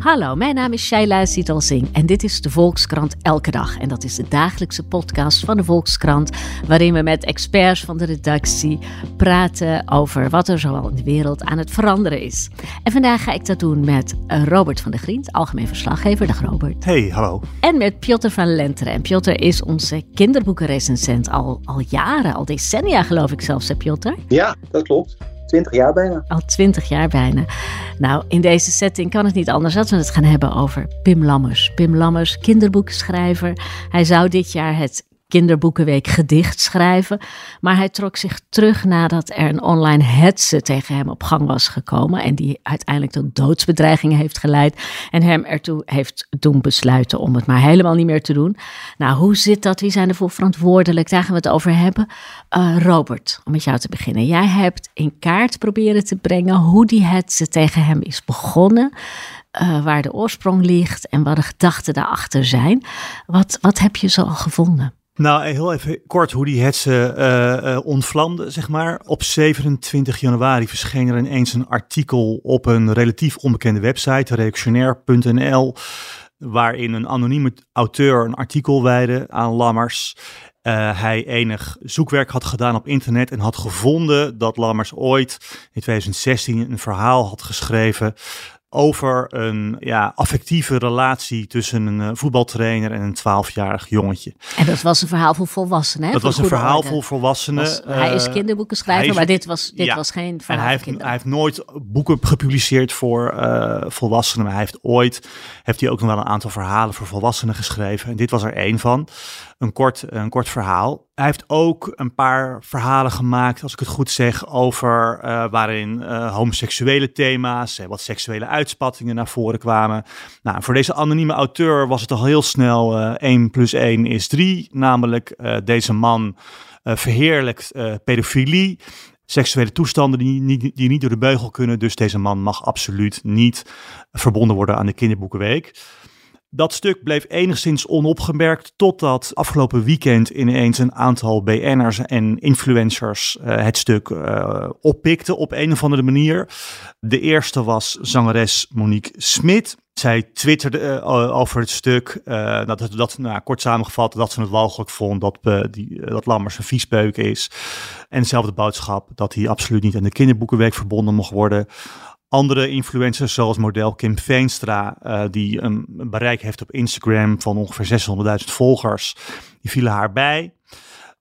Hallo, mijn naam is Shaila Singh en dit is de Volkskrant Elke Dag. En dat is de dagelijkse podcast van de Volkskrant, waarin we met experts van de redactie praten over wat er zoal in de wereld aan het veranderen is. En vandaag ga ik dat doen met eh, Robert van der Griend, algemeen verslaggever. Dag Robert. Hey, hallo. En met Piotr van Lenteren. En Piotr is onze kinderboekenrecensent al, al jaren, al decennia geloof ik zelfs, hè Piotr? Ja, dat klopt. 20 jaar bijna. Al 20 jaar bijna. Nou, in deze setting kan het niet anders dat we het gaan hebben over Pim Lammers. Pim Lammers, kinderboekenschrijver. Hij zou dit jaar het kinderboekenweek gedicht schrijven. Maar hij trok zich terug nadat er een online hetze tegen hem op gang was gekomen. En die uiteindelijk tot doodsbedreigingen heeft geleid. En hem ertoe heeft doen besluiten om het maar helemaal niet meer te doen. Nou, hoe zit dat? Wie zijn ervoor verantwoordelijk? Daar gaan we het over hebben. Uh, Robert, om met jou te beginnen. Jij hebt in kaart proberen te brengen hoe die hetze tegen hem is begonnen. Uh, waar de oorsprong ligt en wat de gedachten daarachter zijn. Wat, wat heb je zo al gevonden? Nou, heel even kort hoe die hetze uh, ontvlamde, zeg maar. Op 27 januari verscheen er ineens een artikel op een relatief onbekende website, reactionair.nl, waarin een anonieme auteur een artikel wijde aan Lammers. Uh, hij enig zoekwerk had gedaan op internet en had gevonden dat Lammers ooit in 2016 een verhaal had geschreven over een ja, affectieve relatie tussen een uh, voetbaltrainer en een twaalfjarig jongetje. En dat was een verhaal voor volwassenen, hè? Dat was een verhaal orde. voor volwassenen. Was, uh, hij is eh, kinderboekenschrijver, is, maar dit was, dit ja, was geen verhaal en hij heeft, hij heeft nooit boeken gepubliceerd voor uh, volwassenen, maar hij heeft ooit, heeft hij ook nog wel een aantal verhalen voor volwassenen geschreven. En dit was er één van een kort, een kort verhaal. Hij heeft ook een paar verhalen gemaakt, als ik het goed zeg, over uh, waarin uh, homoseksuele thema's en wat seksuele uitspattingen naar voren kwamen. Nou, voor deze anonieme auteur was het al heel snel uh, 1 plus 1 is 3, namelijk deze man verheerlijkt pedofilie seksuele toestanden die niet, die niet door de beugel kunnen. Dus deze man mag absoluut niet verbonden worden aan de Kinderboekenweek. Dat stuk bleef enigszins onopgemerkt totdat afgelopen weekend ineens een aantal BN'ers en influencers uh, het stuk uh, oppikten op een of andere manier. De eerste was zangeres Monique Smit. Zij twitterde uh, over het stuk, dat, dat nou, kort samengevat, dat ze het walgelijk vond dat, die, dat Lammers een viespeuk is. En dezelfde boodschap dat hij absoluut niet aan de kinderboekenweek verbonden mocht worden. Andere influencers, zoals model Kim Veenstra, uh, die een bereik heeft op Instagram van ongeveer 600.000 volgers, die vielen haar bij.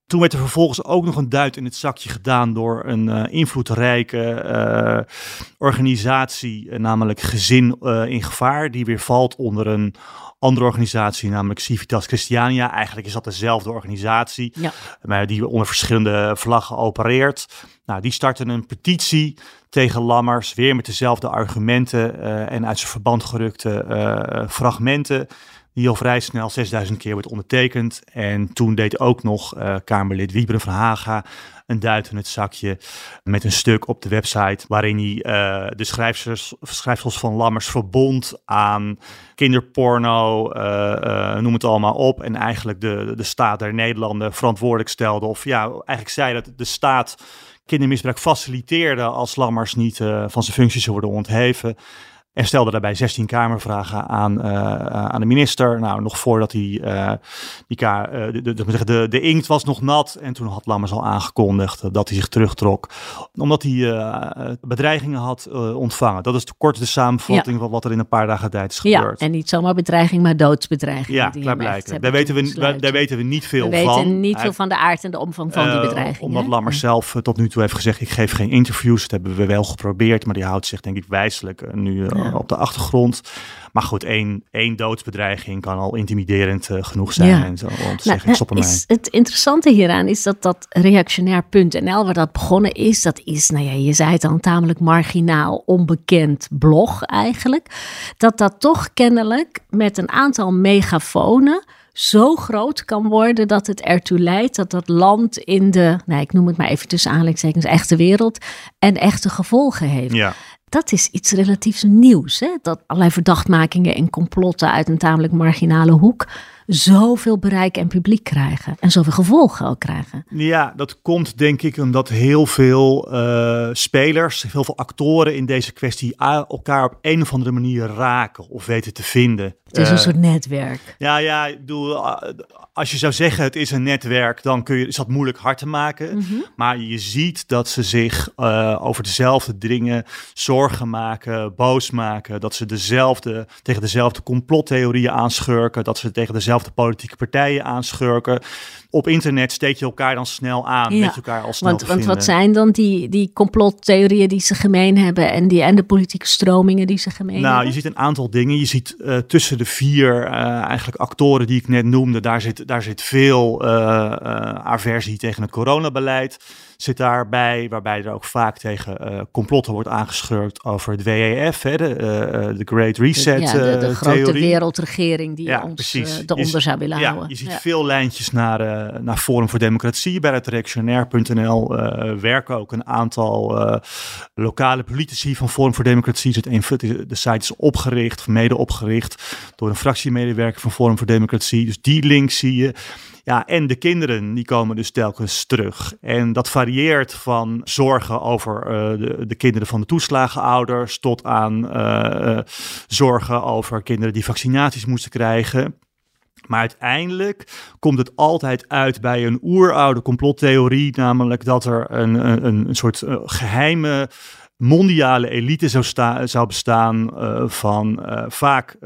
Toen werd er vervolgens ook nog een duit in het zakje gedaan door een uh, invloedrijke uh, organisatie, namelijk Gezin in Gevaar, die weer valt onder een andere organisatie, namelijk Civitas Christiania. Eigenlijk is dat dezelfde organisatie, ja. maar die onder verschillende vlaggen opereert. Nou, die starten een petitie tegen Lammers, weer met dezelfde argumenten uh, en uit zijn verband gerukte uh, fragmenten, die al vrij snel 6000 keer wordt ondertekend. En toen deed ook nog uh, Kamerlid Wieberen van Haga een duit in het zakje met een stuk op de website waarin hij de schrijfsels, van Lammers verbond aan kinderporno, noem het allemaal op. En eigenlijk de, de staat der Nederlanden verantwoordelijk stelde. Of ja, eigenlijk zei dat de staat kindermisbruik faciliteerde als Lammers niet van zijn functies worden ontheven. En stelde daarbij 16 kamervragen aan, uh, aan de minister. Nou, nog voordat hij uh, die ka de, de, de, de, inkt was nog nat. En toen had Lammers al aangekondigd dat hij zich terugtrok. Omdat hij bedreigingen had ontvangen. Dat is de korte samenvatting ja. van wat er in een paar dagen tijd is gebeurd. Ja, en niet zomaar bedreiging, maar doodsbedreiging. Ja, blijkt. Daar weten, we, daar weten we niet veel van. We weten niet veel van de aard en de omvang van die bedreiging. Omdat hè? Lammers zelf tot nu toe heeft gezegd, ik geef geen interviews. Dat hebben we wel geprobeerd, maar die houdt zich denk ik wijselijk nu op de achtergrond. Maar goed, één, één doodsbedreiging kan al intimiderend uh, genoeg zijn. Ja. En zo, om te nou, zeggen, ik stop ermee. Het interessante hieraan is dat dat reactionair.nl, waar dat begonnen is, dat is, nou ja, je zei het al, een tamelijk marginaal, onbekend blog eigenlijk. Dat dat toch kennelijk met een aantal megafonen zo groot kan worden dat het ertoe leidt dat dat land in de, nou, ik noem het maar even tussen aanleidingstekens, echte wereld en echte gevolgen heeft. Ja dat is iets relatief nieuws. Hè? Dat allerlei verdachtmakingen en complotten uit een tamelijk marginale hoek zoveel bereik en publiek krijgen. En zoveel gevolgen ook krijgen. Ja, dat komt denk ik omdat heel veel uh, spelers, heel veel actoren in deze kwestie elkaar op een of andere manier raken of weten te vinden. Het is een uh, soort netwerk. Ja, ja, ik bedoel, als je zou zeggen het is een netwerk, dan kun je, is dat moeilijk hard te maken. Mhm. Maar je ziet dat ze zich uh, over dezelfde dingen zorgen maken, boos maken. Dat ze dezelfde, tegen dezelfde complottheorieën aanschurken. Dat ze tegen dezelfde politieke partijen aanschurken. Op internet steek je elkaar dan snel aan, Ja, met elkaar al snel Want, want wat zijn dan die, die complottheorieën die ze gemeen hebben en, die, en de politieke stromingen die ze gemeen Nou, je hebben? ziet een aantal dingen. Je ziet eh, tussen de vier eh, eigenlijk actoren die ik net noemde, daar zit, daar zit veel eh, aversie tegen het coronabeleid. Zit daarbij, waarbij er ook vaak tegen complotten wordt aangeschurkt over het WEF, hè, de, de Great Reset ja, de, de eh, grote wereldregering die Ja, ons Je eronder zou willen ja, houden. Je ziet Ja. veel lijntjes naar, naar Forum voor Democratie. Bij het reactionair.nl eh, werken ook een aantal eh, lokale politici van Forum voor Democratie. De site is opgericht, mede opgericht, door een fractiemedewerker van Forum voor Democratie. Dus die link zie je. Ja, en de kinderen, die komen dus telkens terug. En dat varieert van zorgen over eh, de, de kinderen van de toeslagenouders tot aan eh, eh, zorgen over kinderen die vaccinaties moesten krijgen. Maar uiteindelijk komt het altijd uit bij een oeroude complottheorie, namelijk dat er een, een, een soort eh, geheime mondiale elite zou, zou bestaan eh, van eh, vaak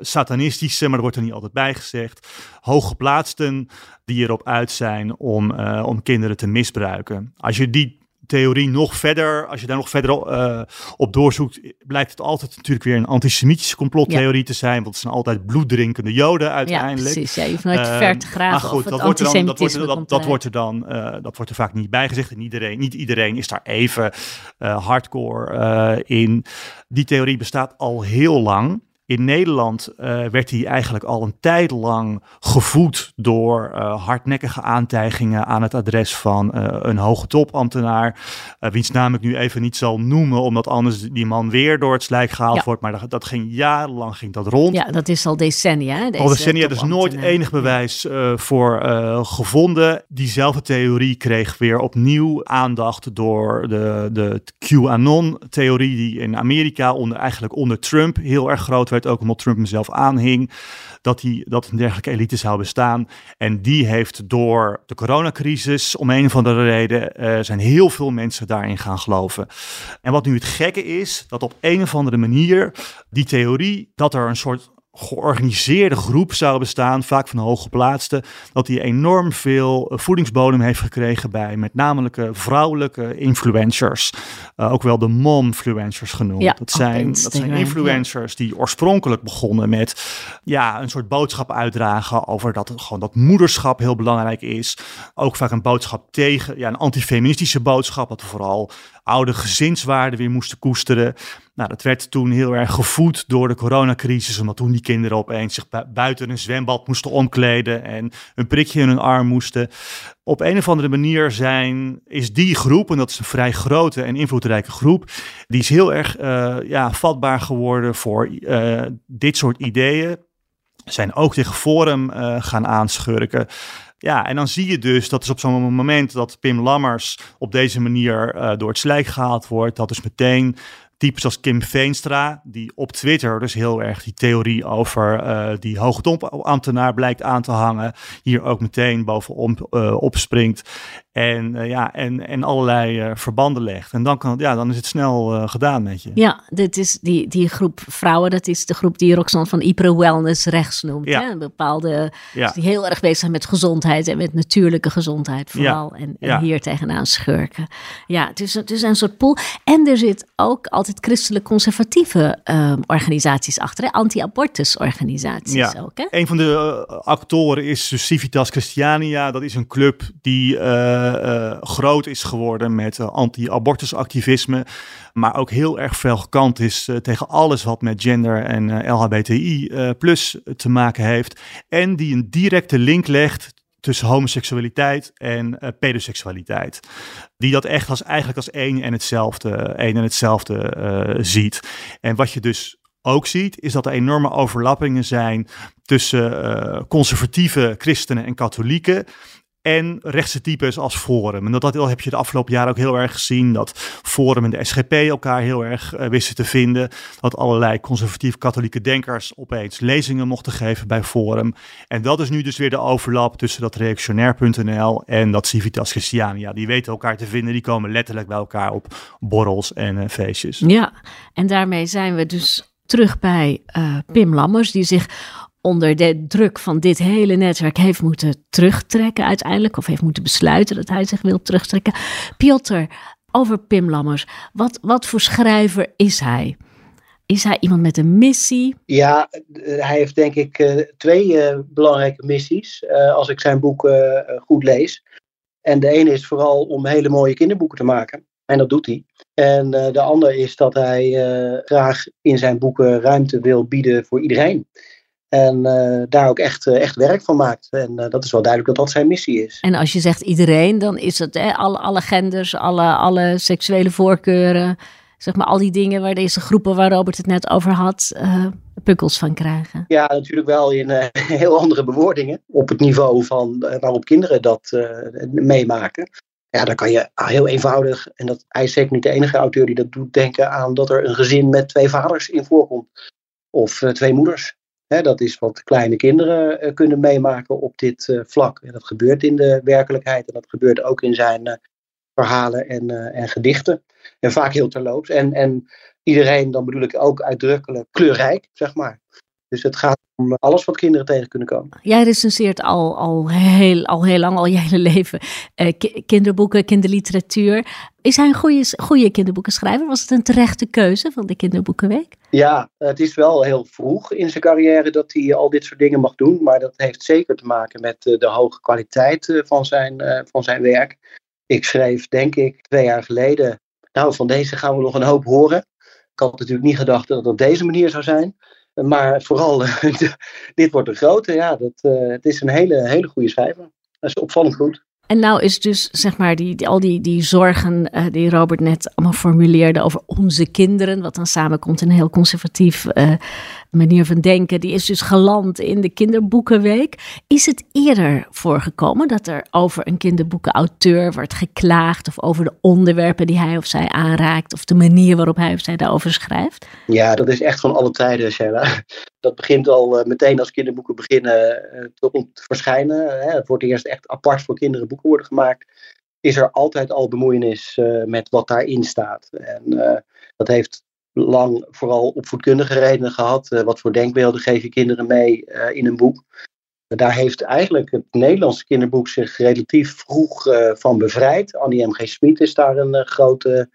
satanistische, maar dat wordt er niet altijd bij gezegd, hooggeplaatsten die erop uit zijn om, om kinderen te misbruiken. Als je die theorie nog verder, als je daar nog verder eh, op doorzoekt, blijkt het altijd natuurlijk weer een antisemitische complottheorie te zijn, want het zijn altijd bloeddrinkende joden Ja, uiteindelijk. precies. Ja, je hoeft nooit Ehm, ver te graven maar goed, dat wordt er dan, dat wordt, er- dat, komt dat eruit. wordt er dan, eh, dat wordt er vaak niet bij gezegd. En iedereen, niet iedereen is daar even eh, hardcore in. Die theorie bestaat al heel lang. In Nederland eh, werd die eigenlijk al een tijd lang gevoed door eh, hardnekkige aantijgingen aan het adres van eh, een hoge topambtenaar. wiens naam ik nu even niet zal noemen, omdat anders die man weer door het slijk gehaald Ja. wordt. Maar dat, dat ging jarenlang ging dat rond. Ja, dat is al decennia. hè, Al decennia, er is nooit enig bewijs voor gevonden. Diezelfde theorie kreeg weer opnieuw aandacht door de, de QAnon-theorie, die in Amerika onder, eigenlijk onder Trump heel erg groot werd, ook omdat Trump hem zelf aanhing, dat, die, dat een dergelijke elite zou bestaan. En die heeft door de coronacrisis, om een of andere reden, eh, zijn heel veel mensen daarin gaan geloven. En wat nu het gekke is, dat op een of andere manier die theorie, dat er een soort georganiseerde groep zou bestaan, vaak van hooggeplaatsten, dat die enorm veel eh, voedingsbodem heeft gekregen bij met name vrouwelijke influencers. Eh, ook wel de momfluencers genoemd. Ja, dat, zijn, dat zijn influencers die oorspronkelijk begonnen met ja, een soort boodschap uitdragen over dat, gewoon dat moederschap heel belangrijk is. Ook vaak een boodschap tegen, ja, een antifeministische boodschap, dat we vooral oude gezinswaarden weer moesten koesteren. Nou, dat werd toen heel erg gevoed door de coronacrisis, omdat toen die kinderen opeens zich bu- buiten een zwembad moesten omkleden en een prikje in hun arm moesten. Op een of andere manier zijn, is die groep, en dat is een vrij grote en invloedrijke groep, die is heel erg eh, ja, vatbaar geworden voor eh, dit soort ideeën. Zijn ook tegen Forum eh, gaan aanschurken. Ja, en dan zie je dus, dat is op zo'n moment dat Pim Lammers op deze manier door het slijk gehaald wordt, dat is meteen types als Kim Veenstra, die op Twitter dus heel erg die theorie over eh, die hoogtopambtenaar blijkt aan te hangen, hier ook meteen bovenop eh, opspringt en, eh, ja, en, en allerlei eh, verbanden legt. En dan, kan, ja, dan is het snel eh, gedaan met je. Ja, dit is die, die groep vrouwen, dat is de groep die Roxanne van Ypres Wellness rechts noemt. Ja. Hè? Een bepaalde, Ja. die heel erg bezig zijn met gezondheid en met natuurlijke gezondheid vooral. En, en hier tegenaan schurken. Ja, het is, het is een soort pool. En er zit ook altijd christelijk conservatieve ehm, organisaties achter. Anti-abortus organisaties ook. Hè? Een van de actoren is dus Civitas Christiania. Dat is een club die eh, eh, groot is geworden met eh, anti-abortusactivisme. Maar ook heel erg veel gekant is tegen alles wat met gender en LHBTI plus te maken heeft. En die een directe link legt tussen homoseksualiteit en pedoseksualiteit. Die dat echt als eigenlijk als één en hetzelfde, één en hetzelfde ziet. En wat je dus ook ziet, is dat er enorme overlappingen zijn tussen conservatieve christenen en katholieken en rechtse types als Forum. En dat, dat heb je de afgelopen jaren ook heel erg gezien. Dat Forum en de SGP elkaar heel erg uh, wisten te vinden. Dat allerlei conservatief-katholieke denkers opeens lezingen mochten geven bij Forum. En dat is nu dus weer de overlap tussen dat reactionair.nl en dat Civitas Christiania. Die weten elkaar te vinden. Die komen letterlijk bij elkaar op borrels en uh, feestjes. Ja, en daarmee zijn we dus terug bij uh, Pim Lammers, die zich onder de druk van dit hele netwerk heeft moeten terugtrekken uiteindelijk, of heeft moeten besluiten dat hij zich wil terugtrekken. Piotr, over Pim Lammers, wat, wat voor schrijver is hij? Is hij iemand met een missie? Ja, hij heeft denk ik uh, twee uh, belangrijke missies, uh, als ik zijn boeken goed lees. En de ene is vooral om hele mooie kinderboeken te maken. En dat doet hij. En de andere is dat hij graag in zijn boeken ruimte wil bieden voor iedereen. En uh, daar ook echt, uh, echt werk van maakt. En uh, dat is wel duidelijk dat dat zijn missie is. En als je zegt iedereen, dan is het hè, alle, alle genders, alle, alle seksuele voorkeuren. Zeg maar al die dingen waar deze groepen waar Robert het net over had, pukkels van krijgen. Ja, natuurlijk wel in heel andere bewoordingen. Op het niveau van waarop kinderen dat meemaken. Ja, dan kan je heel eenvoudig, en dat, hij is zeker niet de enige auteur die dat doet, denken aan dat er een gezin met twee vaders in voorkomt. Of twee moeders dat is wat kleine kinderen uh, kunnen meemaken op dit uh, vlak. En dat gebeurt in de werkelijkheid en dat gebeurt ook in zijn uh, verhalen en, en gedichten. En vaak heel terloops. En, en iedereen, dan bedoel ik ook uitdrukkelijk kleurrijk, zeg maar. Dus het gaat om alles wat kinderen tegen kunnen komen. Jij recenseert al, al, heel, al heel lang, al je hele leven, uh, kinderboeken, kinderliteratuur. Is hij een goede, goede kinderboekenschrijver? Was het een terechte keuze van de Kinderboekenweek? Ja, het is wel heel vroeg in zijn carrière dat hij al dit soort dingen mag doen. Maar dat heeft zeker te maken met de hoge kwaliteit van zijn, van zijn werk. Ik schreef, denk ik, twee jaar geleden. Nou, van deze gaan we nog een hoop horen. Ik had natuurlijk niet gedacht dat het op deze manier zou zijn. Maar vooral, dit wordt een grote. Ja, dat, uh, het is een hele, hele goede schrijver. Dat is opvallend goed. En nou is dus, zeg maar, die, al die, die zorgen uh, die Robert net allemaal formuleerde over onze kinderen, wat dan samenkomt in een heel conservatief manier van denken, die is dus geland in de kinderboekenweek. Is het eerder voorgekomen dat er over een kinderboekenauteur wordt geklaagd of over de onderwerpen die hij of zij aanraakt of de manier waarop hij of zij daarover schrijft? Ja, dat is echt van alle tijden, Sheila. Dat begint al uh, meteen als kinderboeken beginnen uh, te, verschijnen. Hè. Het wordt eerst echt apart voor kinderen boeken worden gemaakt. Is er altijd al bemoeienis uh, met wat daarin staat. En dat heeft lang vooral opvoedkundige redenen gehad. Uh, wat voor denkbeelden geef je kinderen mee uh, in een boek? Daar heeft eigenlijk het Nederlandse kinderboek zich relatief vroeg van bevrijd. Annie M.G. Smit is daar een grote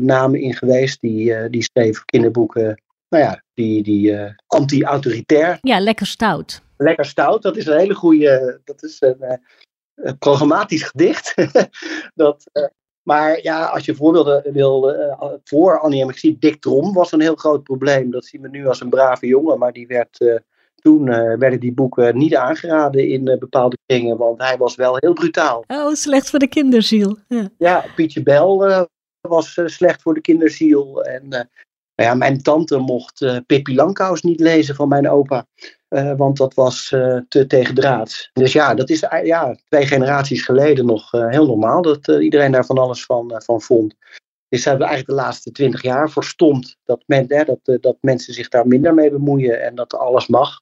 naam in geweest. Die, die schreef kinderboeken, nou ja, die, die anti-autoritair. Ja, lekker stout. Lekker stout, dat is een hele goede, dat is een, een programmatisch gedicht. dat, maar ja, als je voorbeelden wil, uh, voor Annie M. zie Dick Trom was een heel groot probleem. Dat zien we nu als een brave jongen, maar die werd, uh, toen uh, werden die boeken niet aangeraden in bepaalde kringen, want hij was wel heel brutaal. Oh, slecht voor de kinderziel. Ja, ja Pietje Bel was slecht voor de kinderziel. En ja, mijn tante mocht Pippi Langkous niet lezen van mijn opa. Uh, want dat was uh, te tegendraads. Dus ja, dat is ja, twee generaties geleden nog heel normaal dat iedereen daar van alles van, van vond. Dus hebben eigenlijk de laatste twintig jaar verstomd dat, men, dat, dat mensen zich daar minder mee bemoeien en dat alles mag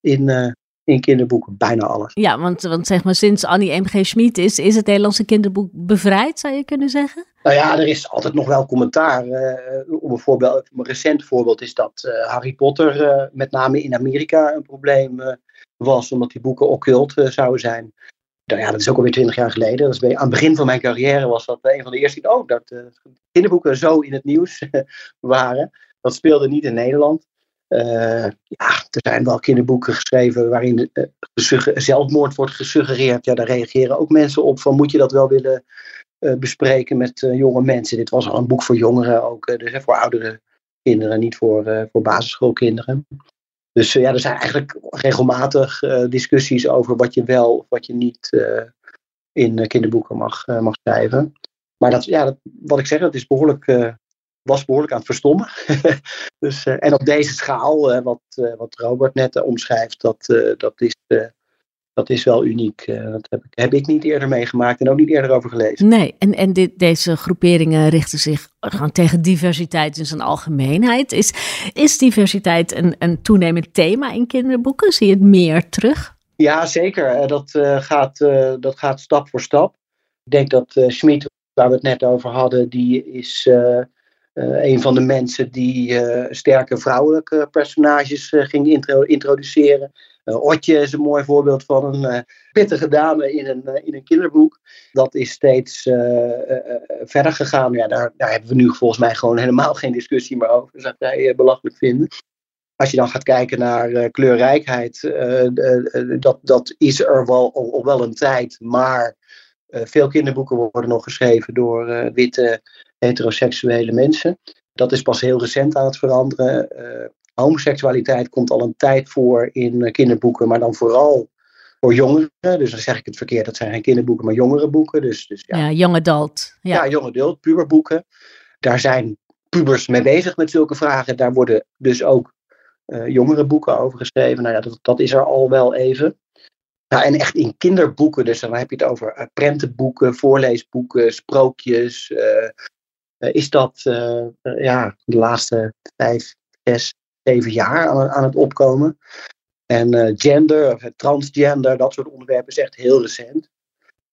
in, in kinderboeken, bijna alles. Ja, want, want zeg maar sinds Annie M.G. Schmid is, is het Nederlandse kinderboek bevrijd, zou je kunnen zeggen? Nou ja, er is altijd nog wel commentaar. Uh, om een, voorbeeld, een recent voorbeeld is dat uh, Harry Potter uh, met name in Amerika een probleem was, omdat die boeken occult zouden zijn. Nou ja, dat is ook alweer twintig jaar geleden. Dat is bij, aan het begin van mijn carrière was dat een van de eerste die, oh, dat kinderboeken zo in het nieuws waren. Dat speelde niet in Nederland. Uh, ja, er zijn wel kinderboeken geschreven waarin uh, zelfmoord wordt gesuggereerd. Ja, daar reageren ook mensen op van moet je dat wel willen uh, bespreken met jonge mensen. Dit was al een boek voor jongeren ook, dus voor oudere kinderen, niet voor, voor basisschoolkinderen. Dus ja, er zijn eigenlijk regelmatig discussies over wat je wel of wat je niet in kinderboeken mag, mag schrijven. Maar dat, ja, dat, wat ik zeg, dat is behoorlijk was behoorlijk aan het verstommen. dus, en op deze schaal, wat, wat Robert net omschrijft, dat, dat is dat is wel uniek. Dat heb ik, heb ik niet eerder meegemaakt en ook niet eerder over gelezen. Nee, en, en dit, deze groeperingen richten zich gewoon tegen diversiteit in zijn algemeenheid. Is, is diversiteit een, een toenemend thema in kinderboeken? Zie je het meer terug? Ja, zeker. Eh, dat, gaat, dat gaat stap voor stap. Ik denk dat uh, Schmid, waar we het net over hadden, die is een van de mensen die sterke vrouwelijke personages ging intro introduceren. Uh, Otje is een mooi voorbeeld van een uh, pittige dame in een, uh, in een kinderboek. Dat is steeds verder gegaan. Ja, daar, daar hebben we nu volgens mij gewoon helemaal geen discussie meer over. Dat zou wij belachelijk vinden. Als je dan gaat kijken naar kleurrijkheid, dat, dat is er wel, al wel een tijd. Maar veel kinderboeken worden nog geschreven door witte heteroseksuele mensen. Dat is pas heel recent aan het veranderen homoseksualiteit komt al een tijd voor in eh, kinderboeken, maar dan vooral voor jongeren. Dus dan zeg ik het verkeerd, dat zijn geen kinderboeken, maar jongerenboeken. Dus, dus ja, ja young adult. Ja, ja young adult, puberboeken. Daar zijn pubers mee bezig met zulke vragen. Daar worden dus ook uh, jongere boeken over geschreven. Nou ja, dat, dat is er al wel even. En echt in kinderboeken, dus dan heb je het over uh, prentenboeken, voorleesboeken, sprookjes. Uh, is dat ja, de laatste vijf, zes, zeven jaar aan, het opkomen. En gender, of transgender, dat soort onderwerpen is echt heel recent.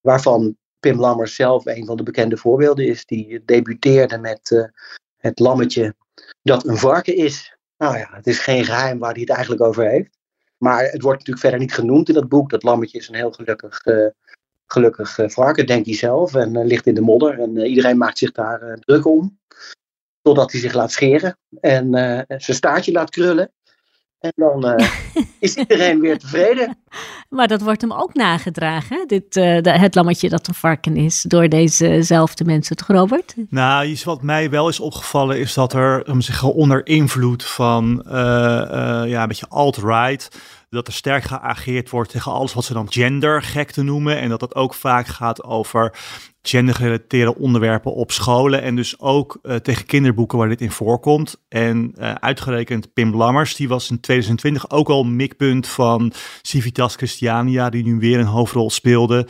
Waarvan Pim Lammers zelf een van de bekende voorbeelden is. Die debuteerde met het lammetje dat een varken is. Nou ja, het is geen geheim waar hij het eigenlijk over heeft. Maar het wordt natuurlijk verder niet genoemd in dat boek. Dat lammetje is een heel gelukkig, gelukkig varken, denkt hij zelf. En ligt in de modder. En iedereen maakt zich daar druk om. Totdat hij zich laat scheren en uh, zijn staartje laat krullen. En dan uh, is iedereen weer tevreden. Maar dat wordt hem ook nagedragen, hè? Dit, uh, het lammetje dat een varken is, door dezezelfde mensen, toch Robert? Nou, iets wat mij wel is opgevallen is dat er um, zich onder invloed van ja, een beetje alt-right dat er sterk geageerd wordt tegen alles wat ze dan gendergek te noemen. En dat het ook vaak gaat over gendergerelateerde onderwerpen op scholen. En dus ook uh, tegen kinderboeken waar dit in voorkomt. En uh, uitgerekend Pim Lammers, die was in 2020 ook al mikpunt van Civitas Christiania, die nu weer een hoofdrol speelde.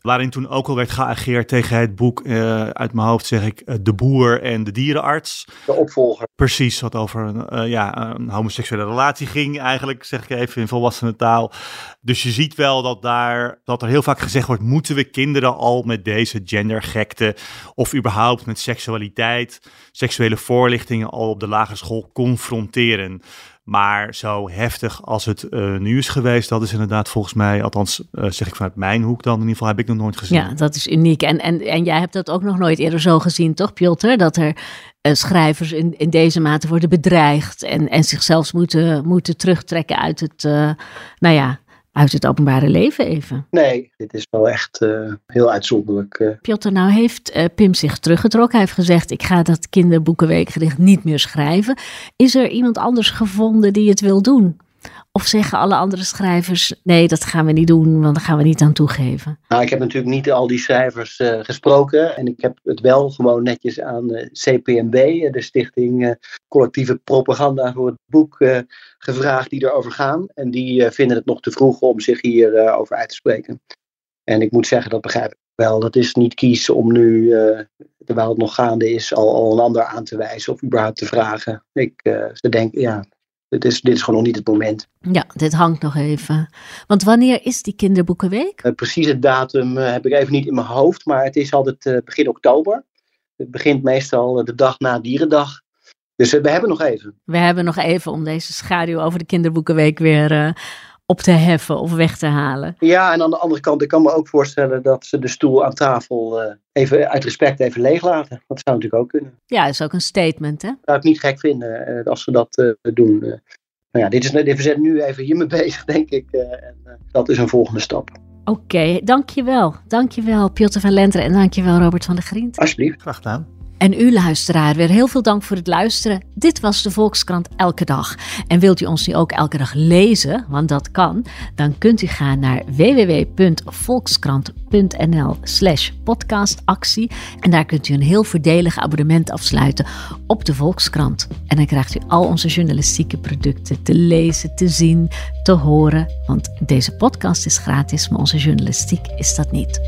Waarin toen ook al werd geageerd tegen het boek, uh, uit mijn hoofd zeg ik, De Boer en de Dierenarts. De opvolger. Precies, wat over een, ja, een homoseksuele relatie ging eigenlijk, zeg ik even in volwassene taal. Dus je ziet wel dat, daar, dat er heel vaak gezegd wordt, moeten we kinderen al met deze gendergekte of überhaupt met seksualiteit, seksuele voorlichtingen al op de lagere school confronteren. Maar zo heftig als het uh, nu is geweest, dat is inderdaad volgens mij, althans uh, zeg ik vanuit mijn hoek dan, in ieder geval heb ik nog nooit gezien. Ja, dat is uniek. En, en, en jij hebt dat ook nog nooit eerder zo gezien, toch Piotr? Dat er uh, schrijvers in, in deze mate worden bedreigd en, en zichzelf moeten, moeten terugtrekken uit het, nou ja, uit het openbare leven even. Nee, dit is wel echt uh, heel uitzonderlijk. Uh. Piotr, nou heeft uh, Pim zich teruggetrokken. Hij heeft gezegd, ik ga dat kinderboekenweekgedicht niet meer schrijven. Is er iemand anders gevonden die het wil doen? Of zeggen alle andere schrijvers: nee, dat gaan we niet doen, want daar gaan we niet aan toegeven? Nou, ik heb natuurlijk niet al die schrijvers uh, gesproken. En ik heb het wel gewoon netjes aan uh, CPMB, de Stichting Collectieve Propaganda voor het Boek, gevraagd die erover gaan. En die vinden het nog te vroeg om zich hierover over uit te spreken. En ik moet zeggen, dat begrijp ik wel. Dat is niet kiezen om nu, terwijl het nog gaande is, al, al een ander aan te wijzen of überhaupt te vragen. Ik, ze denken, ja, dit is, dit is gewoon nog niet het moment. Ja, dit hangt nog even. Want wanneer is die kinderboekenweek? Uh, precieze datum uh, heb ik even niet in mijn hoofd, maar het is altijd uh, begin oktober. Het begint meestal de dag na Dierendag. Dus we hebben nog even. We hebben nog even om deze schaduw over de kinderboekenweek weer op te heffen of weg te halen. Ja, en aan de andere kant, ik kan me ook voorstellen dat ze de stoel aan tafel uh, even uit respect even leeglaten. Dat zou natuurlijk ook kunnen. Ja, dat is ook een statement, hè? Zou ik niet gek vinden uh, als ze dat uh, doen. nou ja, dit is, we zijn nu even hiermee bezig, denk ik. en dat is een volgende stap. Oké, okay, dankjewel. Dankjewel Piotr van Lenteren en dankjewel Robert van der Griend. Alsjeblieft. Graag gedaan. En u luisteraar, weer heel veel dank voor het luisteren. Dit was de Volkskrant Elke Dag. En wilt u ons nu ook elke dag lezen, want dat kan, dan kunt u gaan naar www.volkskrant.nl slash podcastactie. En daar kunt u een heel voordelig abonnement afsluiten op de Volkskrant. En dan krijgt u al onze journalistieke producten te lezen, te zien, te horen. Want deze podcast is gratis, maar onze journalistiek is dat niet.